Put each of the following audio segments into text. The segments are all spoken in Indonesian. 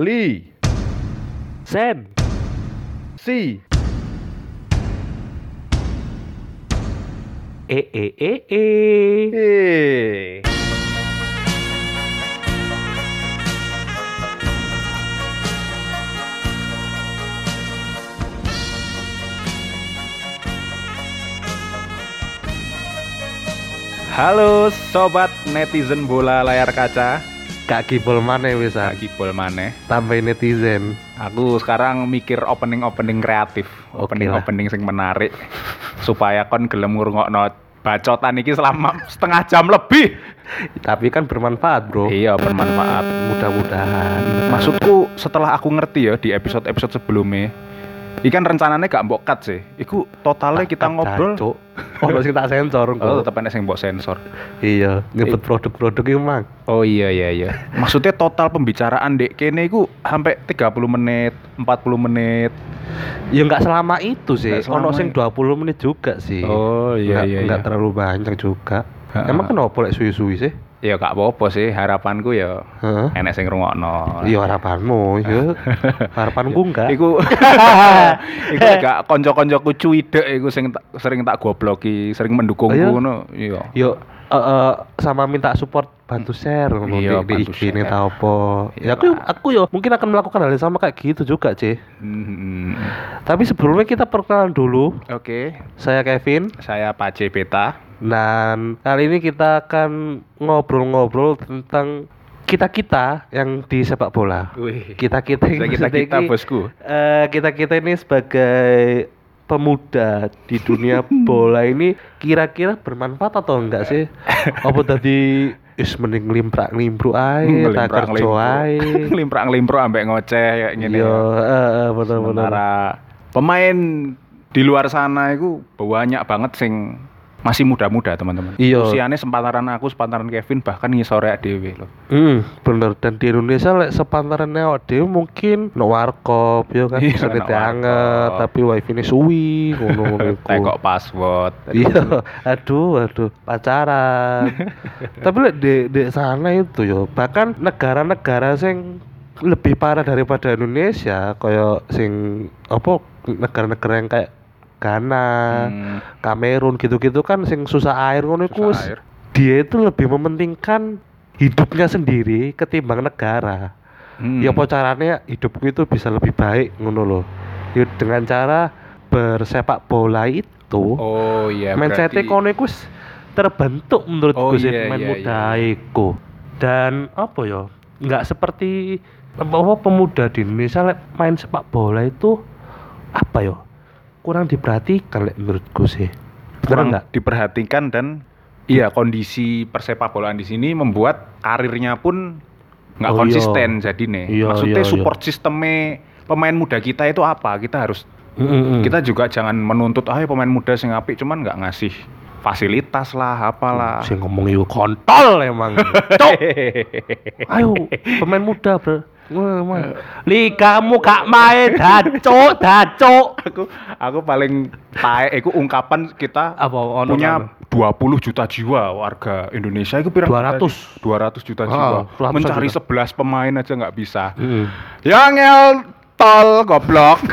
Li, Sen. Si, E e e e. Eh. Halo sobat netizen bola layar kaca, Kak Kibol mana wis ah? lagi bol maneh. Tambahin netizen. Aku sekarang mikir opening-opening kreatif, Oke opening-opening sing menarik supaya kon gelem ngrungokno bacotan iki selama setengah jam lebih. Tapi kan bermanfaat, Bro. Iya, bermanfaat. Mudah-mudahan. Maksudku setelah aku ngerti ya di episode-episode sebelumnya Ikan rencananya gak mbok cut sih. Iku totalnya kita ngobrol. Oh, sing tak sensor Oh, kok. tetep enek sing mbok sensor. Iya, nyebut produk-produk itu mang. Oh iya iya iya. Maksudnya total pembicaraan dek kene iku sampai 30 menit, 40 menit. Ya nggak selama itu sih. Selama Ono sing 20 menit juga sih. Oh iya iya. nggak iya. terlalu banyak juga. Ha-ha. Emang kenapa lek suwi-suwi sih? Ya gak apa-apa sih, harapanku ya Heeh. enek sing ngrungokno. Iya harapanmu, ya. Harapanku enggak. Iku iku gak kanca-kancaku cuwidek iku sing sering tak gobloki, sering mendukungku Oh, iya? ngono. Iya. Yo eh, eh, sama minta support bantu share Iya, di, IG ini tau apa. Ya aku aku yo mungkin akan melakukan hal yang sama kayak gitu juga, C. Hmm. Tapi sebelumnya kita perkenalan dulu. Oke, Saya Kevin saya Pace Beta. dan kali ini kita akan ngobrol-ngobrol tentang kita-kita yang di sepak bola. Kita kita, kita ini- bosku. Eh, kita-kita ini sebagai pemuda di dunia bola ini kira-kira bermanfaat atau enggak sih? Apa tadi is mending limprak limpru ae, tak kerja ae. Ngelimprak-ngelimpro ambek ngoceh kayak gini. Iya, ya. eh, eh, bener-bener. Sementara pemain di luar sana itu banyak banget sing masih muda-muda teman-teman. Iya. Usianya sepantaran aku, sepantaran Kevin bahkan ngisore dewe loh. Hmm, bener dan di Indonesia lek sepantarannya awak dhewe mungkin no warkop ya kan Iya, bisa no anget tapi wifi ini suwi ngono-ngono. Tekok password. Iya, aduh, aduh, pacaran. Tapi lek di, di sana itu yo, bahkan negara-negara sing lebih parah daripada Indonesia, kayak sing apa negara-negara yang kayak Ghana, Hmm, Kamerun gitu-gitu kan sing susah air ngono iku dia itu lebih mementingkan hidupnya sendiri ketimbang negara. Hmm. Ya apa caranya hidupku itu bisa lebih baik ngono loh. Ya dengan cara bersepak bola itu Oh iya. berarti- kono iku terbentuk menurutku Oh, sih iya, pemain iya, muda iya. iku. Dan apa ya? nggak seperti apa pemuda di Indonesia main sepak bola itu apa ya? Kurang diperhatikan menurutku sih. Kurang nggak? diperhatikan dan iya kondisi persepak bolaan di sini membuat karirnya pun nggak Oh, iya. konsisten jadi nih Iya, maksudnya iya, iya. support sistemnya pemain muda kita itu apa kita harus Mm-mm. kita juga jangan menuntut ah pemain muda sing apik cuman nggak ngasih fasilitas lah apalah Saya ngomong itu kontol emang. Cok. Ayo pemain muda bro. Wah, wah. Li kamu gak main daco daco. aku aku paling tae iku ungkapan kita Apa ono punya ono? 20 juta jiwa warga Indonesia itu pirang 200. 200 juta Ah, jiwa 200 mencari juta. 11 pemain aja nggak bisa Mm. yang ngel tol goblok.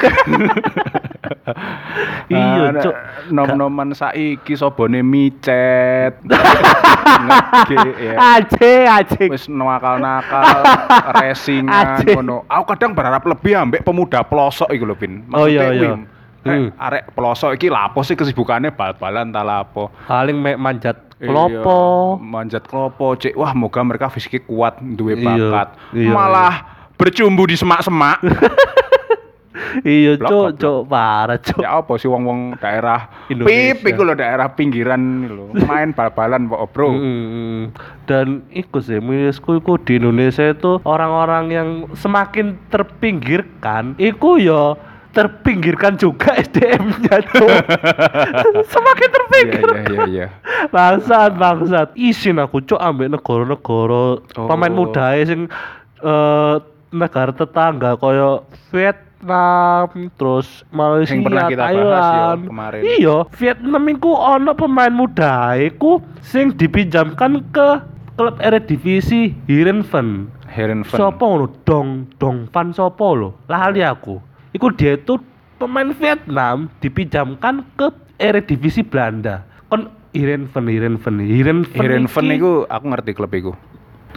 Iya, Ada Cuk. nom-noman saiki sobone micet. Ngege ya. Aje aje. wis nakal-nakal racingan ngono. Aku kadang berharap lebih ambek pemuda pelosok iku lho Bin. Oh, iya, iya. arek, pelosok iki lapo sih kesibukannya? Bal-balan ta lapo Paling mek manjat Iya, kelopo. manjat klopo cek wah moga mereka fisiknya kuat duwe Iya, bakat. iya, malah bercumbu di semak-semak Iya, cok, cok, parah, cok. ya apa sih wong-wong daerah Indonesia. pip iku lho daerah pinggiran ini lho main bal-balan kok bro Mm, Dan ikut sih, menurutku iku di Indonesia itu orang-orang yang semakin terpinggirkan, iku ya terpinggirkan juga SDM-nya tuh. semakin iya terpinggir. iya iya iya Bangsat, bangsat. Isin aku cok ambek negara-negara Oh. pemain muda sing eh, negara tetangga koyo Vietnam, terus Malaysia, Yang pernah kita bahas Thailand. kemarin. Iya, Vietnam iku ono pemain muda iku sing dipinjamkan ke klub Eredivisie Heerenveen. Heron Van. Sopo ngono? Dong Dong Van sopo lo? Lali aku. Iku dia itu pemain Vietnam dipinjamkan ke Eredivisie Belanda. Kon Van Heron Van iki- iku aku ngerti klub iku.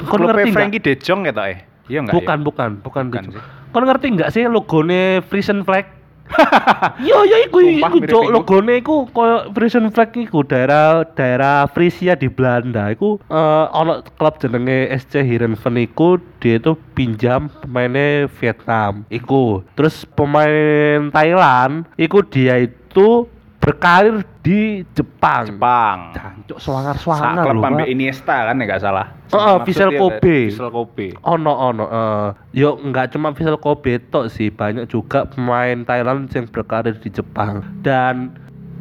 kon ngerti? Frankie De Jong ya eh? Iya enggak Bukan, bukan, bukan, Bukan gitu. sih. Kon ngerti nggak sih logone Frisian flag? Yo yo iku iku cok logone iku koyo Frisian flag iku daerah daerah Frisia di Belanda iku eh ono klub jenenge SC Heerenveen iku dia itu pinjam pemainnya Vietnam iku terus pemain Thailand iku dia itu berkarir di Jepang. Jepang. Jancuk klub lho. Pak. Iniesta kan ya enggak salah. Oh, oh, Vissel Kobe. Vissel Kobe. Ono ono eh yo nggak cuma Vissel Kobe tok sih banyak juga pemain Thailand yang berkarir di Jepang dan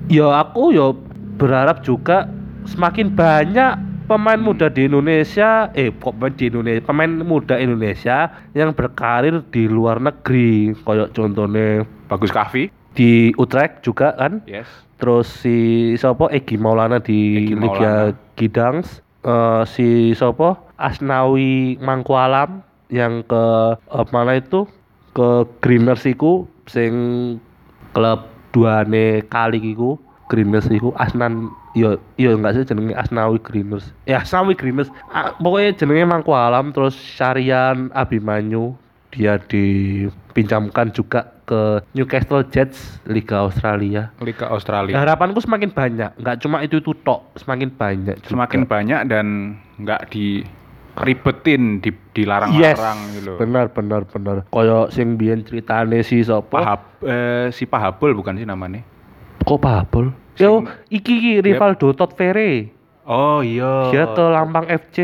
yo aku yo berharap juga semakin banyak pemain muda di Indonesia eh kok pemain di Indonesia pemain muda Indonesia yang berkarir di luar negeri kayak contohnya Bagus Kavi. Di Utrecht juga kan? Yes. terus si sopo Egi Maulana di Egi Liga Maulana. Gidangs Eh, si sopo Asnawi Mangkualam yang ke eh, mana itu? Ke Greeners iku sing klub duane kali iku Greeners iku. Asnan yo yo enggak sih jenenge Asnawi Greeners ya Asnawi Greeners ah, pokoknya jenenge Mangkualam terus Syarian Abimanyu dia dipinjamkan juga ke Newcastle Jets Liga Australia Liga Australia. harapanku semakin banyak nggak cuma itu itu tok semakin banyak juga. Semakin banyak dan nggak di, yes dilarang-larang gitu. benar benar benar koyo sing biyen ceritane si sapa Pahab, eh, si Pahabul bukan sih namanya? kok Pahabol yo iki iki Rivaldo Todd Ferre Oh iya. dia ke Lampang FC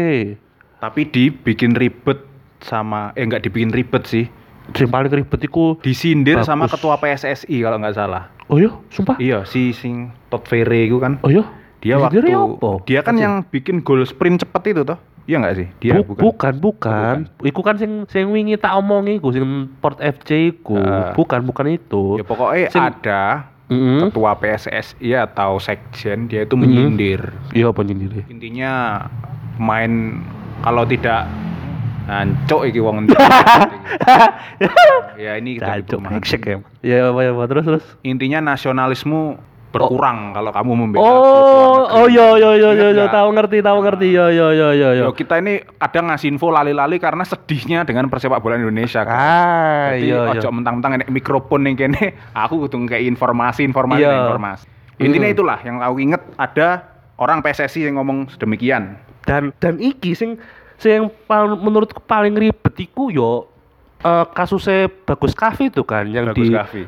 Tapi dibikin ribet sama eh nggak dibikin ribet sih. sing paling ribet iku Disindir sama Bagus. ketua PSSI kalau nggak salah. oh iya sumpah Iya, si sing Todd Ferre itu kan. oh iya Dia waktu Disindir apa? dia kan yang bikin gol sprint cepet itu toh. Iya nggak sih? Dia Bu- bukan. bukan, bukan. Iku kan sing sing wingi tak omongi iku sing Port FC iku. Ah. bukan, bukan itu. Ya pokoknya Sing- ada Mm-mm. ketua PSSI atau sekjen dia itu menyindir. Iya penyindir. Intinya pemain kalau tidak Ancok iki wong ya ini kita Jancuk butuh brengsek ya. Ya apa ya apa, terus terus. Intinya nasionalisme berkurang kalau kamu membela Oh, oh yo yo yo yo Ingat yo nggak? tahu ngerti tahu ngerti yo yo yo yo yo. Yo, kita ini kadang ngasih info lali-lali karena sedihnya dengan persepak bola Indonesia. kan. Ah, Jadi iya iya. ojo mentang-mentang enek mikrofon ning kene, aku kudu kayak informasi, informasi, Iya. informasi. Intinya Hmm. itulah yang aku inget ada orang PSSI yang ngomong sedemikian. Dan dan iki sing sing pal- menurutku paling ribet iku yo eh, kasusnya Bagus Kavi itu kan yang Bagus di Kavi.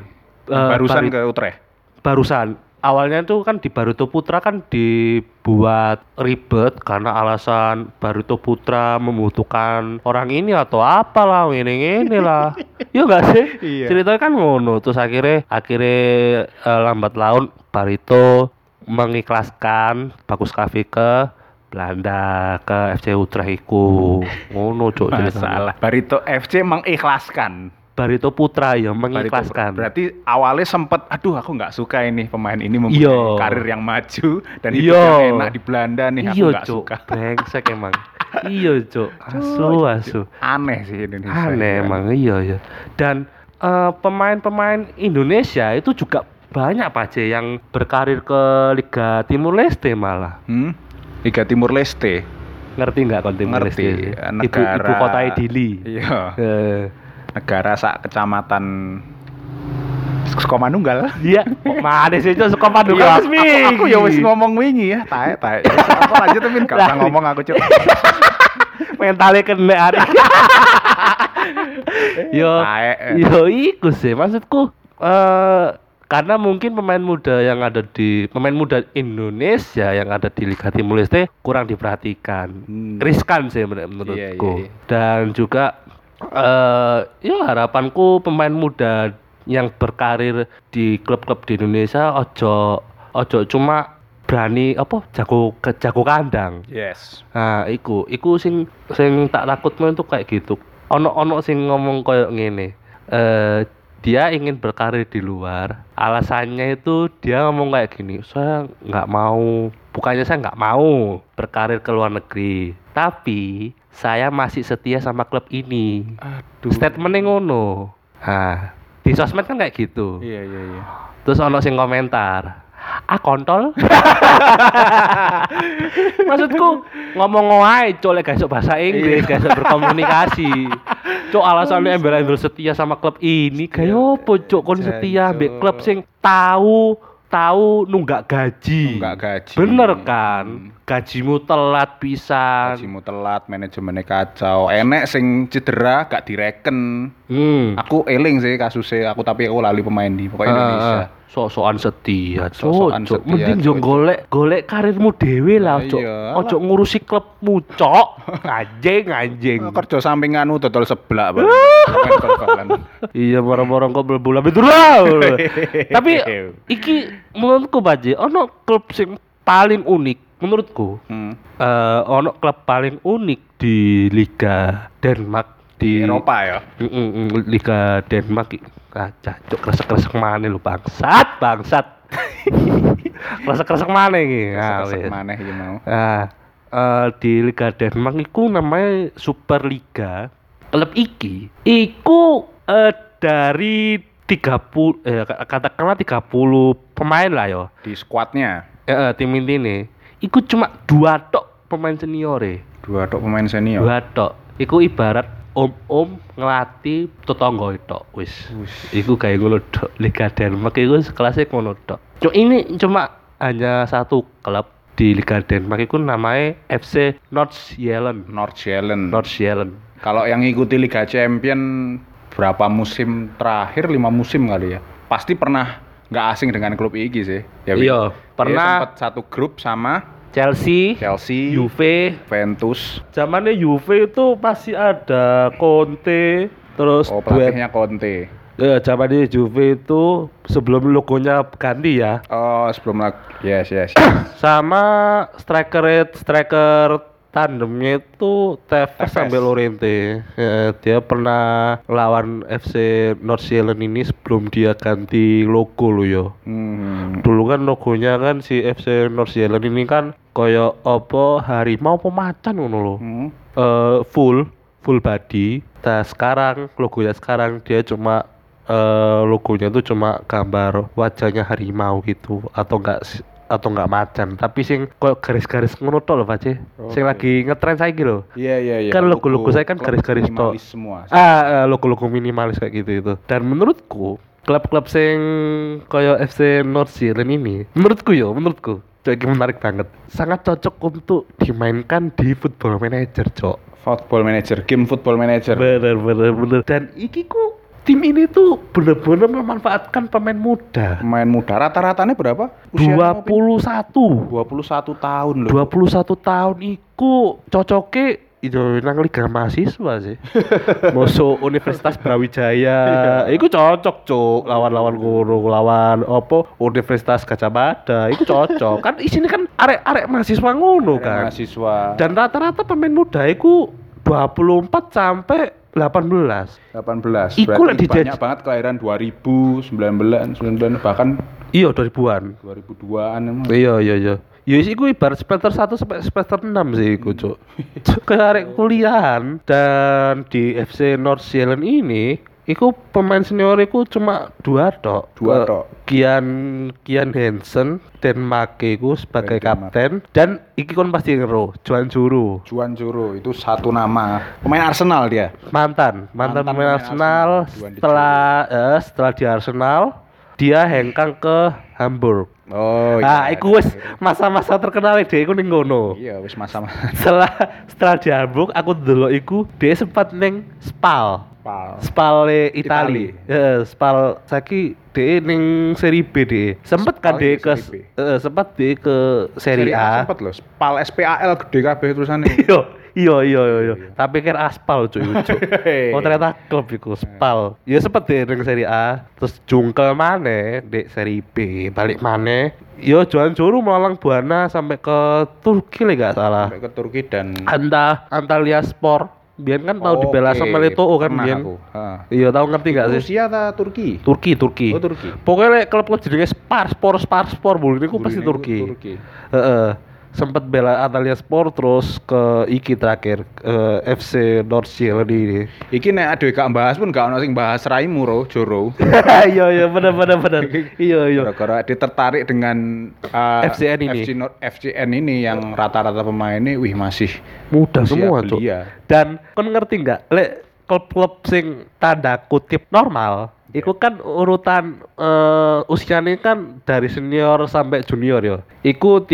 eh, Barusan Bari- ke Utrecht. barusan awalnya itu kan di Baruto Putra kan dibuat ribet karena alasan Baruto Putra membutuhkan orang ini atau apalah ini ini lah ya enggak sih Iya. ceritanya kan ngono terus akhirnya akhirnya eh, lambat laun Barito mengikhlaskan Bagus Kavi ke Belanda ke FC Utrecht iku ngono cok ceritanya Masalah. Barito FC mengikhlaskan. Barito Putra ya Barito- mengikhlaskan Berarti awalnya sempet, aduh aku nggak suka ini pemain ini mempunyai Iya. karir yang maju dan Iya. yang enak di Belanda nih aku iya nggak suka. brengsek emang iya cuk asu asu Aneh sih Indonesia. aneh kan. emang iya ya dan eh, pemain-pemain Indonesia itu juga banyak Pak C yang berkarir ke Liga Timur Leste malah Hmm? Liga Timur Leste. ngerti nggak kalau Timur Ngerti. Leste ibu Negara. ibu kota Idili Iya. Eh, Negara sak kecamatan Sukomanunggal. iya mana sih cuk suka padu Iya, aku, aku ya wis ngomong wingi ya, tae tae. Apa lanjut tapi gak usah ngomong aku cuk. mentalnya kena hari yo Tae. yo iku sih maksudku eh karena mungkin pemain muda yang ada di pemain muda Indonesia yang ada di Liga Timur Leste kurang diperhatikan Hmm. riskan sih menur- menurutku Iya, iya, iya. dan juga eh ya harapanku pemain muda yang berkarir di klub-klub di Indonesia ojo ojo cuma berani apa jago ke jago kandang Yes. Nah, iku, iku sing sing tak takutno itu kayak gitu. Ono ono sing ngomong kayak ngene. Eh dia ingin berkarir di luar. Alasannya itu dia ngomong kayak gini, saya nggak mau, bukannya saya nggak mau berkarir ke luar negeri, tapi saya masih setia sama klub ini. Aduh. Statementnya ngono. Nah, di sosmed kan kayak gitu. Iya iya iya. Terus ono sing komentar, ah kontol. Maksudku ngomong wae cok lek gak bahasa Inggris, gak iso berkomunikasi. Cok alasannya embel-embel setia sama klub ini, kayak opo cok kon setia ambek klub sing tahu tahu nunggak gaji. Nunggak gaji. Bener kan? Gajimu telat pisan. Gajimu telat, manajemennya kacau. Enek sing cedera gak direken. Hmm. Aku eling sih kasusnya, aku tapi aku lali pemain di pokoknya Indonesia. Ah, sok-sokan setia, Sok-sokan setia, Mending Cuk. golek golek karirmu dhewe lah, cok. iya. Ojo ngurusi klubmu, cok. Anjing, anjing. Kerja sampinganmu dodol seblak bal-balan. iya, barang-barang kok bulan itu lah. Tapi iki menurutku Baje, ono klub sing paling unik menurutku. Hmm. eh ono klub paling unik di Liga Denmark Di Eropa ya. Liga Denmark kaca cuk kresek-kresek mana lu bangsat bangsat. Kresek-kresek mana iki. Nah, wis. maneh iki mau. Nah, eh, di Liga Denmark iku namanya Super Liga klub iki iku eh, dari 30 eh, katakanlah 30 pemain lah yo. Di squadnya? Eh, tim ini iku cuma dua tok pemain senior e dua tok pemain senior. dua tok. Iku ibarat om-om ngelatih tetangga itu wis iku kayak ngono tok Liga Denmark iku kelasnya ngono tok Cuk, ini cuma hanya satu klub di Liga Denmark itu namanya FC Nordsjælland North Zealand. Nordsjælland Kalau yang ngikuti Liga Champion berapa musim terakhir lima musim kali ya. Pasti pernah nggak asing dengan klub iki sih. Ya? Iya, pernah. Satu grup sama Chelsea Chelsea, Juve Juventus. zamannya Juve itu masih ada Conte terus Oh, duet pelatihnya Conte. eh, zamannya Juve itu sebelum logonya ganti ya Oh, sebelum lagi. Yes, yes. sama striker striker tandemnya itu Tevez. sampai Lorente Ya, dia pernah lawan FC Nordsjælland ini sebelum dia ganti logo lo yo Hmm. dulu kan logonya kan si FC Nordsjælland ini kan koyo apa harimau apa macan ngono lo Hmm. Eh, full full body nah sekarang logonya sekarang dia cuma eh, logonya tuh cuma gambar wajahnya harimau gitu atau enggak atau enggak macan tapi sing kok garis-garis ngono tok lho Pak C. sing lagi ngetren saiki lho Iya, iya, iya. Kan logo-logo saya kan garis-garis minimalis semua. ah eh, logo-logo minimalis kayak gitu itu dan menurutku klub-klub sing koyo FC Nordsjælland ini menurutku yo menurutku cok menarik banget sangat cocok untuk dimainkan di football manager cok Football manager, game football manager. bener bener bener dan iki ku tim ini tuh bener-bener memanfaatkan pemain muda. Pemain muda. Rata-ratanya berapa? 21 21 tahun loh. 21 tahun iku cocoke itu nang liga mahasiswa sih. Masuk Universitas Brawijaya. Iku cocok cuk. Lawan-lawan guru lawan opo Universitas Gajah Mada. Iku cocok. Kan isinya kan arek-arek mahasiswa ngono kan. mahasiswa. dan rata-rata pemain muda iku 24 sampai 18 18. Iku dijaj- banyak banget kelahiran 2000, 19, 19 bahkan iya 2000-an 2002-an emang. Iya iya iya. Ya sih gue ibarat semester 1 sampai semester 6 sih iku, Cuk. Cuk, kuliahan dan di FC North Zealand ini iku pemain senior iku cuma dua tok. Dua tok. Kian Kian Hansen dan Make iku sebagai Denmark. kapten dan iki kon pasti ngero Juan Juru Juan Juro itu satu nama. Pemain Arsenal dia. mantan mantan, Mantan pemain pemain Arsenal, Arsenal, setelah eh, setelah di Arsenal dia hengkang ke Hamburg. Oh Nah, iku wis masa-masa terkenal dia iku ning ngono. Iya, wis masa-masa. setelah setelah di Hamburg aku dulu iku dia sempat neng Spal Pal. Spal Itali Heeh, Spal saiki dia neng seri B dia sempet kan Spal di ke Seri B. eh, sempat dia ke seri A Sempet loh. Pal SPAL gede kabeh terusannya. iya iya iya iya iya. Tapi kira aspal cuy cuy oh ternyata klub iku Spal ya sempet deh neng seri A terus jungkel mana di seri B balik mana Yo Johan Juru melalang buana sampai ke Turki lah gak salah. Sampai ke Turki dan Anta Antalya Sport. Biar kan tahu dibela Oke, sama Leto kan pernah Bian. Iya tahu ngerti gak sih? Rusia ta Turki? Turki Turki. Oh, Turki. Pokoknya lek klub-klub jenenge Spar Spor Spar Spor bulu ini pasti Turki. Turki. Heeh. Sempet bela Antalya Sport terus ke iki terakhir ke FC Zealand ini. Iki nek adewe gak bahas pun gak ono sing bahas raimu ro, Joro. Iya iya benar benar benar. Iya iya. Gara-gara dia tertarik dengan uh, FCN ini. FC Not- FCN ini yang rata-rata pemainnya wih masih Mudah usia semua tuh. Dan kon ngerti nggak? Lek klub-klub sing tanda kutip normal, Iku kan urutan eh usianya kan dari senior sampai junior ya. Iku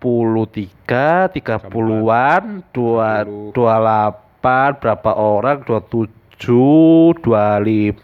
33, 30-an, 2 28 berapa orang, 27, 25,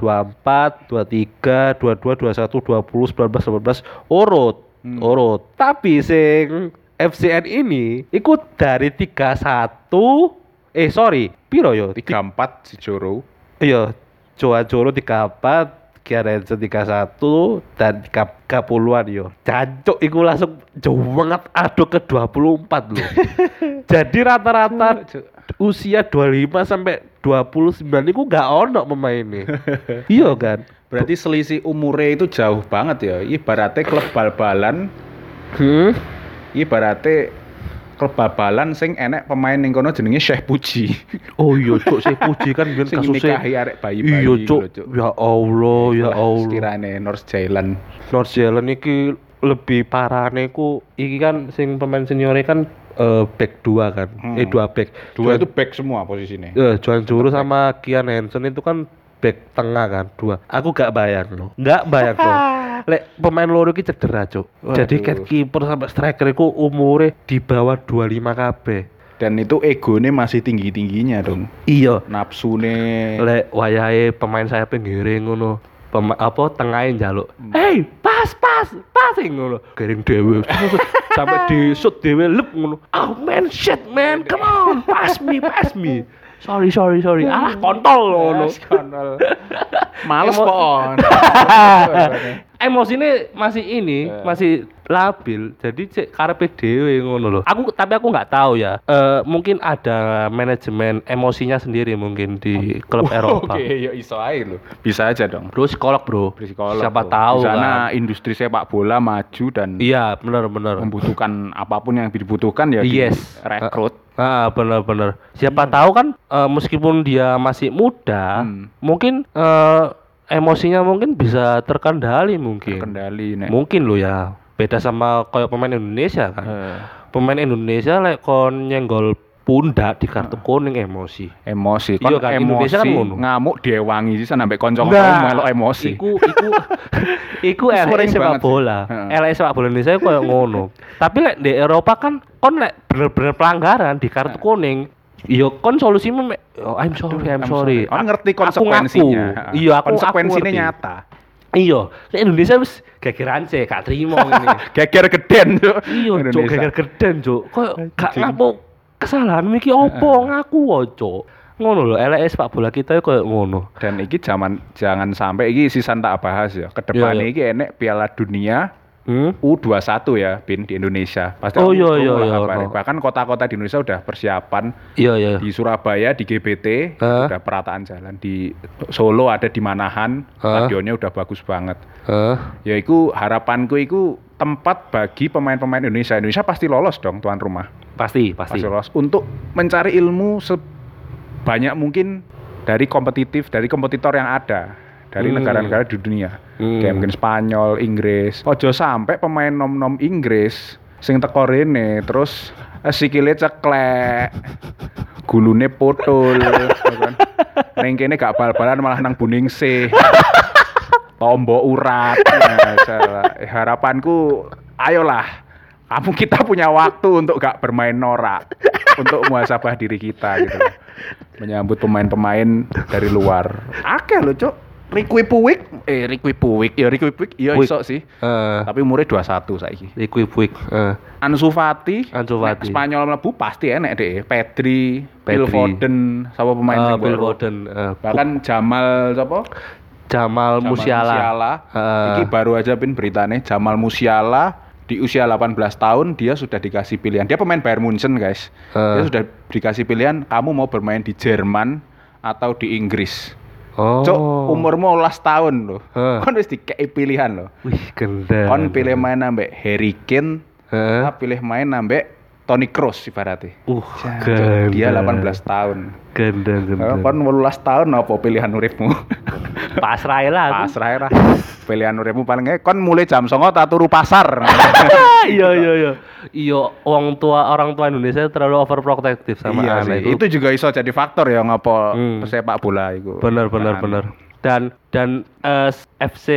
24, 23, 22, 21, 20, 19, 18 urut. Hmm. Urut. Tapi sing FCN ini iku dari 31 eh sorry, piro yo? 34 si Joro. Iya, Joa Joro 34, Kiarense 31 dan 30-an yo. Jancuk iku langsung jauh banget aduh ke 24 loh. Jadi rata-rata usia 25 sampai 29 itu gak ono pemainnya. iya kan? Berarti selisih umurnya itu jauh banget ya. Ibaratnya klub bal-balan, Hmm? ibaratnya klub bal-balan sing enek pemain ning kono jenenge Syekh Puji. Oh iya, Cuk, saya puji kan kasusnya. nikahi arek bayi-bayi. Iya, Cuk. Ya Allah, ya Itulah Allah. Sekiranya North Zealand. North Zealand iki lebih parahnya ku iki kan sing pemain seniornya kan eh, back dua kan. Hmm. Eh dua back. Dua Juan- itu back semua posisinya. Eh, Juan Juru sama Kian Hansen itu kan back tengah kan dua. Aku gak bayang loh. Gak bayang loh. Lek pemain loro iki cedera, Cuk. Jadi cat kiper sampai striker iku umure di bawah 25 kabeh. Dan itu egonya masih tinggi-tingginya dong. Iya. Nafsune Lek wayahe pemain saya ngiring ngono. Pema, apa tengahin jaluk. Hey, pas pas pas ngono. Giring dhewe. Sampai di shoot dhewe lep ngono. Oh man, shit man, come on, pass me, pass me. Sorry, sorry, sorry. Alah kontol ngono. Yes, kontol. Males Emo- pon. Emosinya masih ini, Eh. masih labil. Jadi cek karepe dhewe ngono loh. Aku tapi aku nggak tahu ya. Eh mungkin ada manajemen emosinya sendiri mungkin di klub Eropa. Oke, ya iso ae lho. Bisa aja dong. Bro psikolog bro. Psikolog, Siapa bro. tahu Di sana kan. industri sepak bola maju dan Iya benar-benar. membutuhkan apa pun yang dibutuhkan ya Yes. rekrut. Ah benar-benar. Siapa tahu kan eh, meskipun dia masih muda, Hmm. mungkin eh, emosinya mungkin bisa terkendali mungkin. Kendali nek. Mungkin lo ya. Beda sama kayak pemain Indonesia kan. Eh, Pemain Indonesia lek kon nyenggol pundak di kartu kuning emosi. emosi Iya kon kan, emosi Indonesia kan ngono. ngamuk diewangi sih sampai kanca Nah, melok emosi. Iku iku iku LS Sering sepak bola. LS sepak bola Indonesia koyo ngono. Tapi lek di Eropa kan kon lek bener-bener pelanggaran di kartu kuning Iya, kon solusinya oh, I'm sorry, I'm, I'm sorry. Ngerti Aku ngaku. konsekuensinya. Iya, aku konsekuensinya aku ngerti. nyata. Iya, lek Indonesia wis gegeran sih, gak trimo ngene. Geger geden Cuk. Iya, cuk, geger geden, cuk. Kok gak Anjing. Kesalahan iki opo ngaku wae. Ngono lho, LS sepak bola kita koyo ngono. Dan iki zaman jangan sampai iki sisan tak bahas ya. Iya, Ke depannya iya. iki enek Piala Dunia Hmm? U21 ya, Bin di Indonesia. Pasti Oh, iya, iya, iya, ono. Bahkan kota-kota di Indonesia udah persiapan Iya, iya. di Surabaya di GBT Hah? udah perataan jalan di Solo ada di Manahan Hah? stadionnya udah bagus banget Heeh. ya iku harapanku iku tempat bagi pemain-pemain Indonesia Indonesia pasti lolos dong tuan rumah Pasti, pasti. pasti lolos untuk mencari ilmu sebanyak mungkin dari kompetitif dari kompetitor yang ada dari Hmm. negara-negara di dunia Hmm. kayak mungkin Spanyol Inggris ojo sampai pemain nom-nom Inggris sing teko rene terus eh, sikile ceklek gulune potul ya kan. Ning kene gak bal-balan malah nang Buningsih tombo urat nah, harapanku ayolah kamu kita punya waktu untuk gak bermain norak untuk muhasabah diri kita gitu menyambut pemain-pemain dari luar akeh loh cok Rikwi Puwik eh Rikwi Puwik ya Rikwi Puwik iya iso sih Heeh. tapi umurnya 21 saiki Liquid Puig. Heeh. Ansu Fati Ansu nek Fati. Spanyol mlebu pasti enek deh Pedri, Phil Pedri. Foden sama pemain sing Phil baru. Foden. eh, bahkan Jamal apa Jamal, Jamal Musiala. Heeh. Iki baru aja pin beritanya Jamal Musiala di usia 18 tahun dia sudah dikasih pilihan. Dia pemain Bayern Munchen, guys. Eh. Dia sudah dikasih pilihan kamu mau bermain di Jerman atau di Inggris. Oh. Cok, umurmu 18 tahun loh. Eh. Kon wis dikei pilihan loh. Wih, gendeng. Kon pilih main ambek Harry Kane Heeh. kita pilih main nambah Toni Kroos ibaratnya. Uh, Jancuk, Dia ganda. 18 tahun. Ganda ganda. kon 18 tahun apa pilihan uripmu? Pasrah lah. Pasrah ae lah. Pilihan uripmu paling nge- kon mulai jam 09.00 tak turu pasar. Iya iya iya. Iya, orang tua orang tua Indonesia terlalu overprotective sama iya anak sih. Itu juga iso jadi faktor ya ngopo Hmm. sepak bola itu. Benar benar Kan. benar. Dan dan eh, FC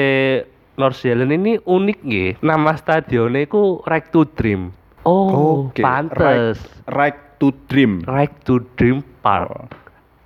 North Zealand ini unik nggih. Nama stadionnya itu Right to Dream. Oh, Oke, pantes. Right, right to dream. Right to Dream Park. Oh.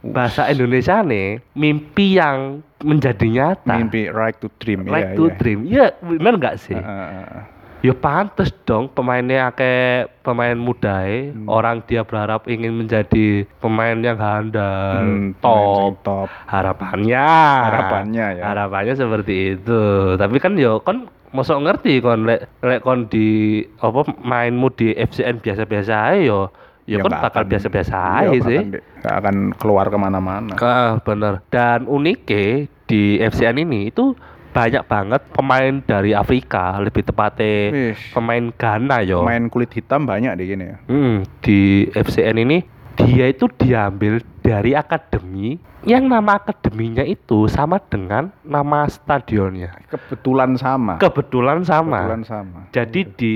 Bahasa Indonesia nih, mimpi yang menjadi nyata. Mimpi right to dream Right iya, to iya. Dream. Iya, benar nggak sih? Heeh, heeh. Ya pantes dong pemainnya kayak pemain muda Hmm. Orang dia berharap ingin menjadi pemain yang handal, Hmm, top. top. Harapannya. Harapannya ya. Harapannya seperti itu. Tapi kan yo kan mosok ngerti kon lek lek kon di apa mainmu di FCN biasa-biasa ae yo ya kan bakal biasa-biasa aja nggak sih. nggak akan keluar ke mana-mana. Ah, bener. Dan uniknya di FCN ini itu banyak banget pemain dari Afrika, lebih tepatnya Wih, pemain Ghana yo. Pemain kulit hitam banyak di gini ya. Hmm, di FCN ini dia itu diambil dari akademi yang nama akademinya itu sama dengan nama stadionnya. Kebetulan sama. Kebetulan sama. Kebetulan sama. Jadi di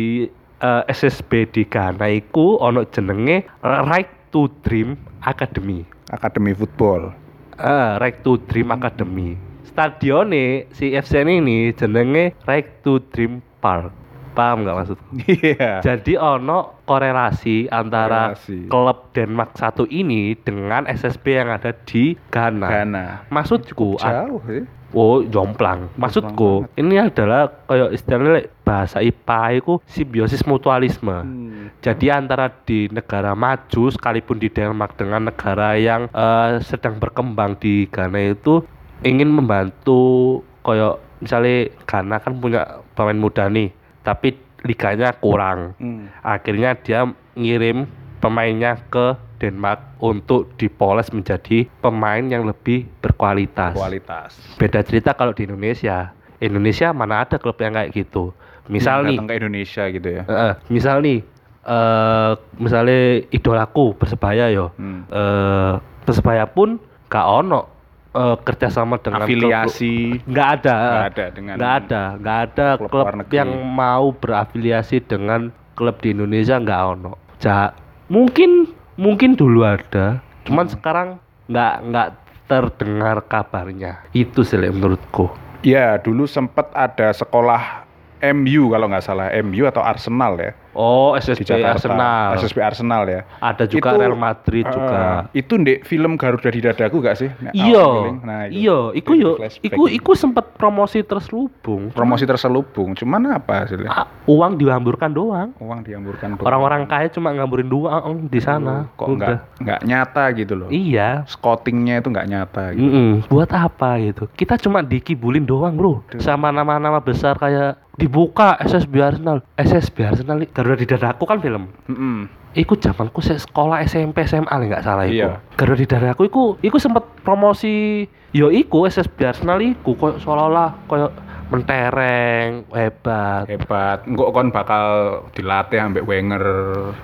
eh, SSB di Ghana iku ono jenenge Right to Dream Academy. Akademi football. Eh, Right to Dream Academy. Stadione si FCN ini jenenge Right to Dream Park. Paham nggak maksudku? Iya. Jadi ono korelasi antara Korelasi. klub Denmark satu ini dengan SSB yang ada di Ghana. Ghana. Maksudku, Jauh sih. oh jomplang. Maksudku, ini adalah kayak istilahnya bahasa IPA itu simbiosis mutualisme. Hmm. Jadi antara di negara maju sekalipun di Denmark dengan negara yang eh, sedang berkembang di Ghana itu ingin membantu kayak misalnya Ghana kan punya pemain muda nih, tapi liganya kurang. Hmm. Akhirnya dia ngirim pemainnya ke Denmark untuk dipoles menjadi pemain yang lebih berkualitas. Kualitas. Beda cerita kalau di Indonesia. Indonesia mana ada klub yang kayak gitu. Misal nih, datang ke Indonesia gitu ya. Eh, misal nih, eh misalnya idolaku persebaya yo, Hmm. eh persebaya pun gak ono eh, kerjasama dengan Afiliasi nggak ada, nggak ada dengan nggak ada, nggak ada klub klub, yang mau berafiliasi dengan klub di Indonesia nggak ono. Ja, mungkin mungkin dulu ada, cuman Hmm. sekarang nggak nggak terdengar kabarnya. Itu sih menurutku. Ya, dulu sempat ada sekolah MU kalau nggak salah, MU atau Arsenal ya Oh, di SSB Jakarta. Arsenal. SSB Arsenal ya. Ada juga Itu, Real Madrid juga. Eh, itu ndek film Garuda di dadaku gak sih? Iya. Nah, iya, iku yo, iku iku sempat promosi terselubung. promosi terselubung. Cuman apa hasilnya? Ah, uang dihamburkan doang. Uang dihamburkan doang. Orang-orang kaya cuma ngamburin doang di sana. kok nggak nggak nyata gitu loh. Iya. Scoutingnya itu nggak nyata gitu. Mm-mm. Buat apa gitu? Kita cuma dikibulin doang, Bro. Sama nama-nama besar kayak dibuka SSB Arsenal. SSB Arsenal Garuda di dadaku kan film. Mm-mm. Iku zamanku sekolah SMP SMA nggak salah iku. Iya. Garuda di dadaku iku iku sempet promosi yo iku SSB Arsenal iku koyo seolah-olah koyo mentereng, hebat, Hebat. Enggak kon bakal dilatih ambek Wenger.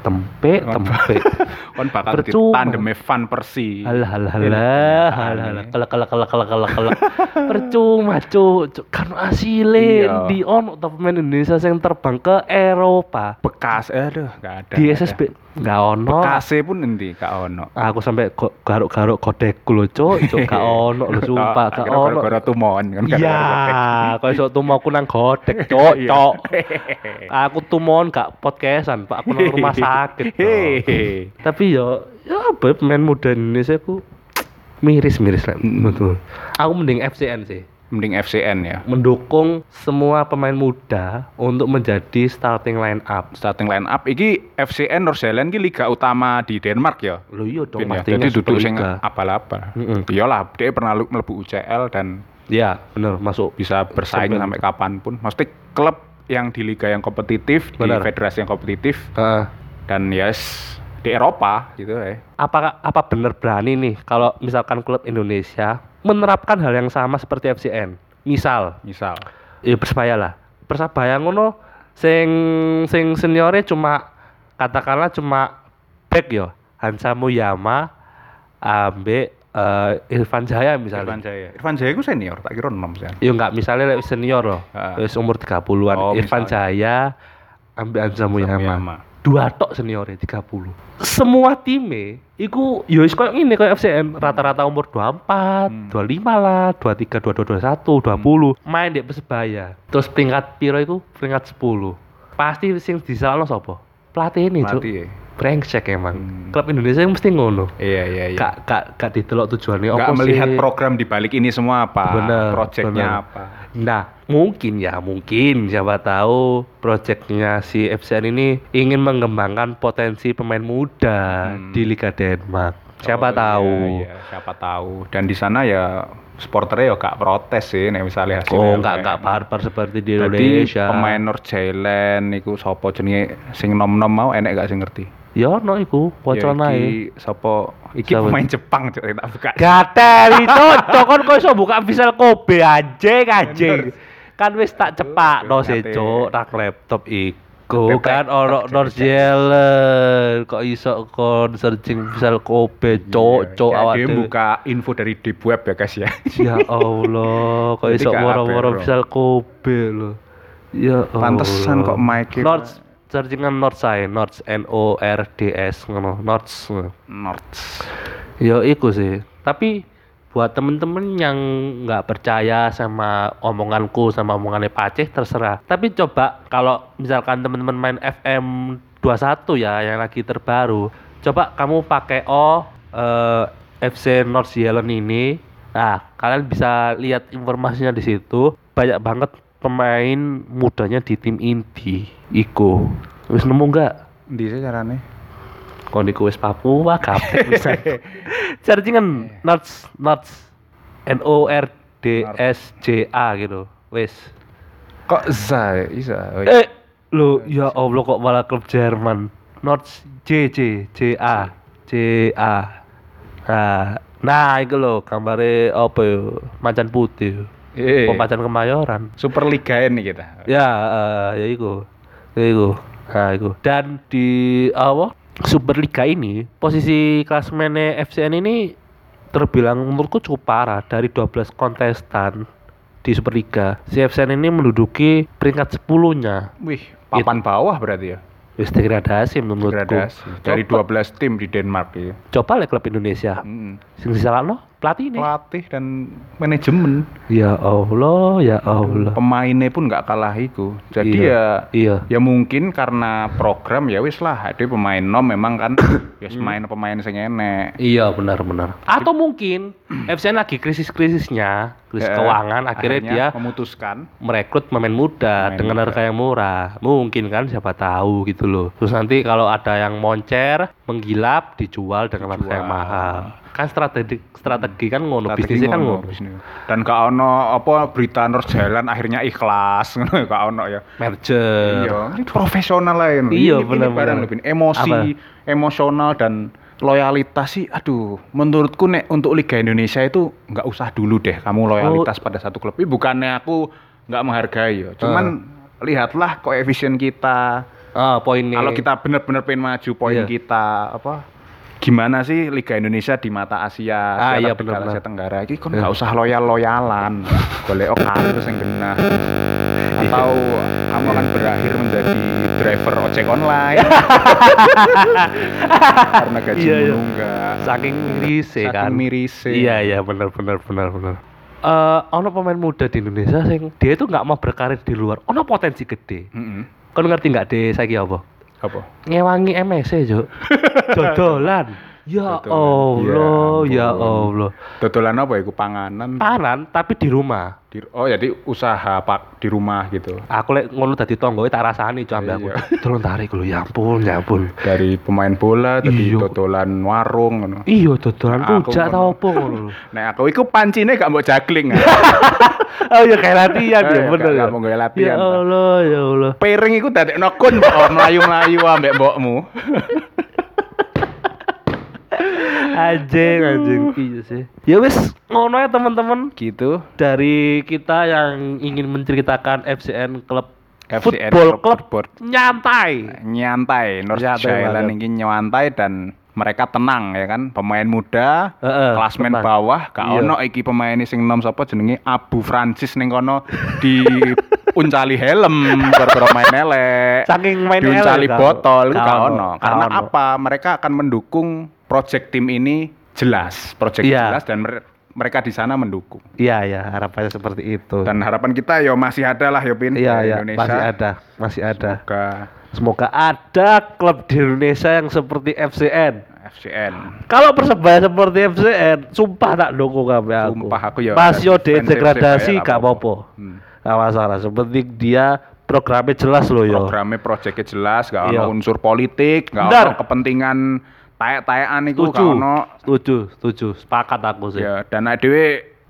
tempe, tempe. kon bakal Percuma. ditandemi Van Persie. Ini halah kenyataan halah ini. halah kelak kelak kelak kelak kelak kelak percuma cuk kan asile Iya. di ono ta pemain Indonesia yang terbang ke Eropa Bekas, aduh, nggak ada. di. SSB nggak ono Bekasnya pun nanti gak ono. aku sampai garuk-garuk kodekku lho cuk cuk gak ono lho sumpah gak Akhirnya ono gara-gara tumon kan. iya iso tumoku nang godek cuk Iya. cuk aku tumon gak podcastan pak aku nang rumah sakit tapi yo ya apa pemain muda Indonesia ku miris miris lah betul aku mending FCN sih Mending FCN ya. mendukung semua pemain muda untuk menjadi starting line up Starting line up iki FCN North Zealand ki liga utama di Denmark ya. lo iya dong ya. pastinya Jadi duduk sing. Mm-mm. Iyalah, dia pernah mlebu UCL dan ya bener masuk bisa bersaing Sebenarnya. sampai kapan pun. Maksudnya klub yang di liga yang kompetitif, Benar. di federasi yang kompetitif Heeh. dan yes di Eropa gitu ya. apa apa bener berani nih kalau misalkan klub Indonesia menerapkan hal yang sama seperti FCN misal Misal. ya persebaya lah persebaya ngono Sing sing seniore cuma katakanlah cuma back yo. Hansa Muyama ambek eh, Irfan Jaya misalnya. Irfan Jaya. Irfan Jaya itu senior, tak kira 6 sih. Ya enggak misalnya senior loh. Ah. Wis umur 30-an. Oh, Irfan misalnya. Jaya ambek Hansa Muyama. Dua tok seniornya 30. Semua time iku yo wis koyo ngene koyo FCN rata-rata umur 24, Hmm. 25 lah, 23, 22, 21, 20. Main di Persebaya. Terus peringkat piro iku? Peringkat 10. Pasti sing disalahno sapa? Pelatih ini, Cuk. Brengsek emang. Hmm. Klub Indonesia mesti ngono. Iya, iya, iya. Kak kak kak didelok tujuannya apa melihat sih? program di balik ini semua apa, Bener, projectnya bener. apa. Nah, mungkin ya, mungkin siapa tahu proyeknya si FCN ini ingin mengembangkan potensi pemain muda Hmm. di Liga Denmark. Siapa Oh, tahu. Iya, iya, siapa tahu. Dan di sana ya supporternya ya gak protes sih, nih misalnya hasilnya. Oh, enggak kayak- enggak barbar seperti di Jadi Indonesia. pemain North Thailand iku sapa jenenge sing nom-nom mau enek gak sing ngerti? Ya no iku, pocon Ya, iki sapa? Iki Siapa? pemain Jepang cok tak buka. Gatel itu cokon kok iso buka visual Kobe anjing anjing. Kan wis tak cepak no sih cok rak laptop iku Kan tek, tek. Zealand kok iso kon searching visual Kobe cok cok awak dia dhewe. buka info dari deep web ya guys ya. Ya Allah, kok iso moro-moro visual Kobe lho. Ya Allah. Pantesan kok mic-nya- North searchingan North saya, North N O R D S ngono, North. North. Ya iku sih. Tapi buat temen-temen yang nggak percaya sama omonganku sama omongannya Paceh terserah. Tapi coba kalau misalkan temen-temen main FM 21 ya yang lagi terbaru, coba kamu pakai O eh, FC North Zealand ini. Nah, kalian bisa lihat informasinya di situ. Banyak banget pemain mudanya di tim inti. Iku. Wis nemu nggak? Di sih carane. Kalau di kuis Papua kabeh bisa. Searchingan Nuts Nuts N O R D S J A gitu. Wes. Kok za bisa? Eh, lo ya Allah kok malah klub Jerman. Nuts J J J A J A. Nah, nah itu lo gambarnya apa yo? Macan putih. Eh, Oh, macan kemayoran. Super Liga ini kita. Ya, eh, ya iku. Ya iku. Nah, iku. Dan di apa? Superliga ini, posisi klasemennya FCN ini terbilang menurutku cukup parah dari 12 kontestan di Superliga. Si FCN ini menduduki peringkat 10-nya. Wih, papan bawah berarti ya. Wis degradasi menurutku. Degradasi. Dari Coba, 12 tim di Denmark ya. coba lihat klub Indonesia. Mm. Sing disalahno pelatih ini. Pelatih dan manajemen. Ya Allah, ya Allah. Pemainnya pun nggak kalah itu. Jadi Iya. ya Iya. ya mungkin karena program ya wis lah ada pemain nom memang kan ya main pemain sing enek Iya benar-benar. Atau mungkin FCN lagi krisis-krisisnya, krisis Ya, keuangan, akhirnya, dia memutuskan merekrut pemain muda Pemain dengan muda. harga yang murah. Mungkin kan siapa tahu gitu loh. Terus nanti kalau ada yang moncer, menggilap, dijual dengan harga yang mahal. Kan strategi strategi kan ngono, strategi bisnisnya kan ngono, bisnis. dan gak ono apa berita North Jalan akhirnya ikhlas ngono gak ono ya Merger. iya profesional lah ini Iya, benar-benar. barang lebih emosi emosional dan loyalitas sih aduh menurutku nek untuk Liga Indonesia itu nggak usah dulu deh kamu loyalitas Oh. pada satu klub ini bukannya aku nggak menghargai ya cuman Ah. lihatlah koefisien kita Ah, poinnya. kalau kita benar-benar pengen maju poin Iya. kita apa gimana sih Liga Indonesia di mata Asia Ah, Asia iya, benar-benar. Asia Tenggara iki kon Iya. nggak usah loyal loyalan boleh oh karir yang genah atau kamu akan berakhir menjadi driver ojek online karena gaji Iya, iya. menunggak saking miris Saking kan. mirise. Iya iya benar benar benar benar. Eh, ono pemain muda di Indonesia sing dia itu nggak mau berkarir di luar. Ono potensi gede. Mm-mm. Kau ngerti nggak deh saya apa? Apa Ngewangi MSC, Juk. Dodolan. Ya Dodolan. Allah, Ya ya. Allah. dodolan apa ya iku panganan Panan tapi di rumah. Di- oh jadi usaha pak di rumah gitu Aku lek ngono dadi tonggo tak rasani cok ambek aku. Iya. Tolong tarik lho, ya ampun, ya ampun. dari pemain bola tadi Iya. dodolan warung ngono. Iya, dodolan rujak tau apa ngono. Nah, aku iku pancine gak mau juggling. ah. Oh ya kayak latihan ya, Eh, bener gak- ya. mau latihan, Ya. Allah, ya Allah. Piring iku dadekno kun kok mlayu-mlayu ambek mbokmu. Anjing, anjing. Iya sih. Ya wis, ngono ya teman-teman. Gitu. Dari kita yang ingin menceritakan FCN klub FCN Football Club Football. nyantai. nyantai North banget. ini nyantai dan mereka tenang ya kan pemain muda Heeh, klasmen tenang. bawah gak Iya. ono iki pemain ini sing nom sapa jenenge Abu Francis ning kono di uncali helm gara-gara main elek Saking main diuncali elek, gak- botol gak ono, karena apa mereka akan mendukung project tim ini jelas project Iya. jelas dan mer- mereka di sana mendukung Iya ya harapannya seperti itu. dan harapan kita yo masih ada lah yo Pin iya di ya Indonesia masih ada masih ada. Semoga Semoga ada klub di Indonesia yang seperti FCN. FCN Kalau persebaya seperti FCN, sumpah tak dukung kami aku. Sumpah aku ya Masih fans degradasi gak apa-apa. Hmm. Gak masalah. Sepenting dia programnya jelas loh yo. programnya proyeknya jelas gak Iya. ono unsur politik gak ono kepentingan taek-taekan itu Setuju. gak ono Setuju, setuju. Sepakat aku sih. ya dan ADW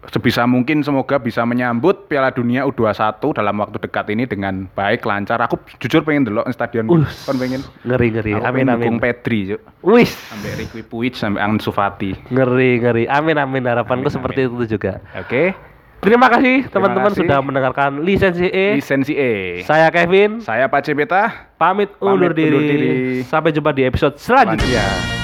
sebisa mungkin semoga bisa menyambut Piala Dunia U21 dalam waktu dekat ini dengan baik lancar aku jujur pengen delok di stadion Us. kan pengen Ngeri ngeri. aku amin amin. Pedri yuk Wis. sampai Ricky Puig sampai Ansu Fati Ngeri ngeri. Amin amin harapanku Amin, seperti itu juga. oke Terima kasih teman-teman sudah mendengarkan lisensi E. lisensi E Saya Kevin, saya Pak Cipeta pamit, Pamit undur, diri. undur diri. Sampai jumpa di episode selanjutnya. selanjutnya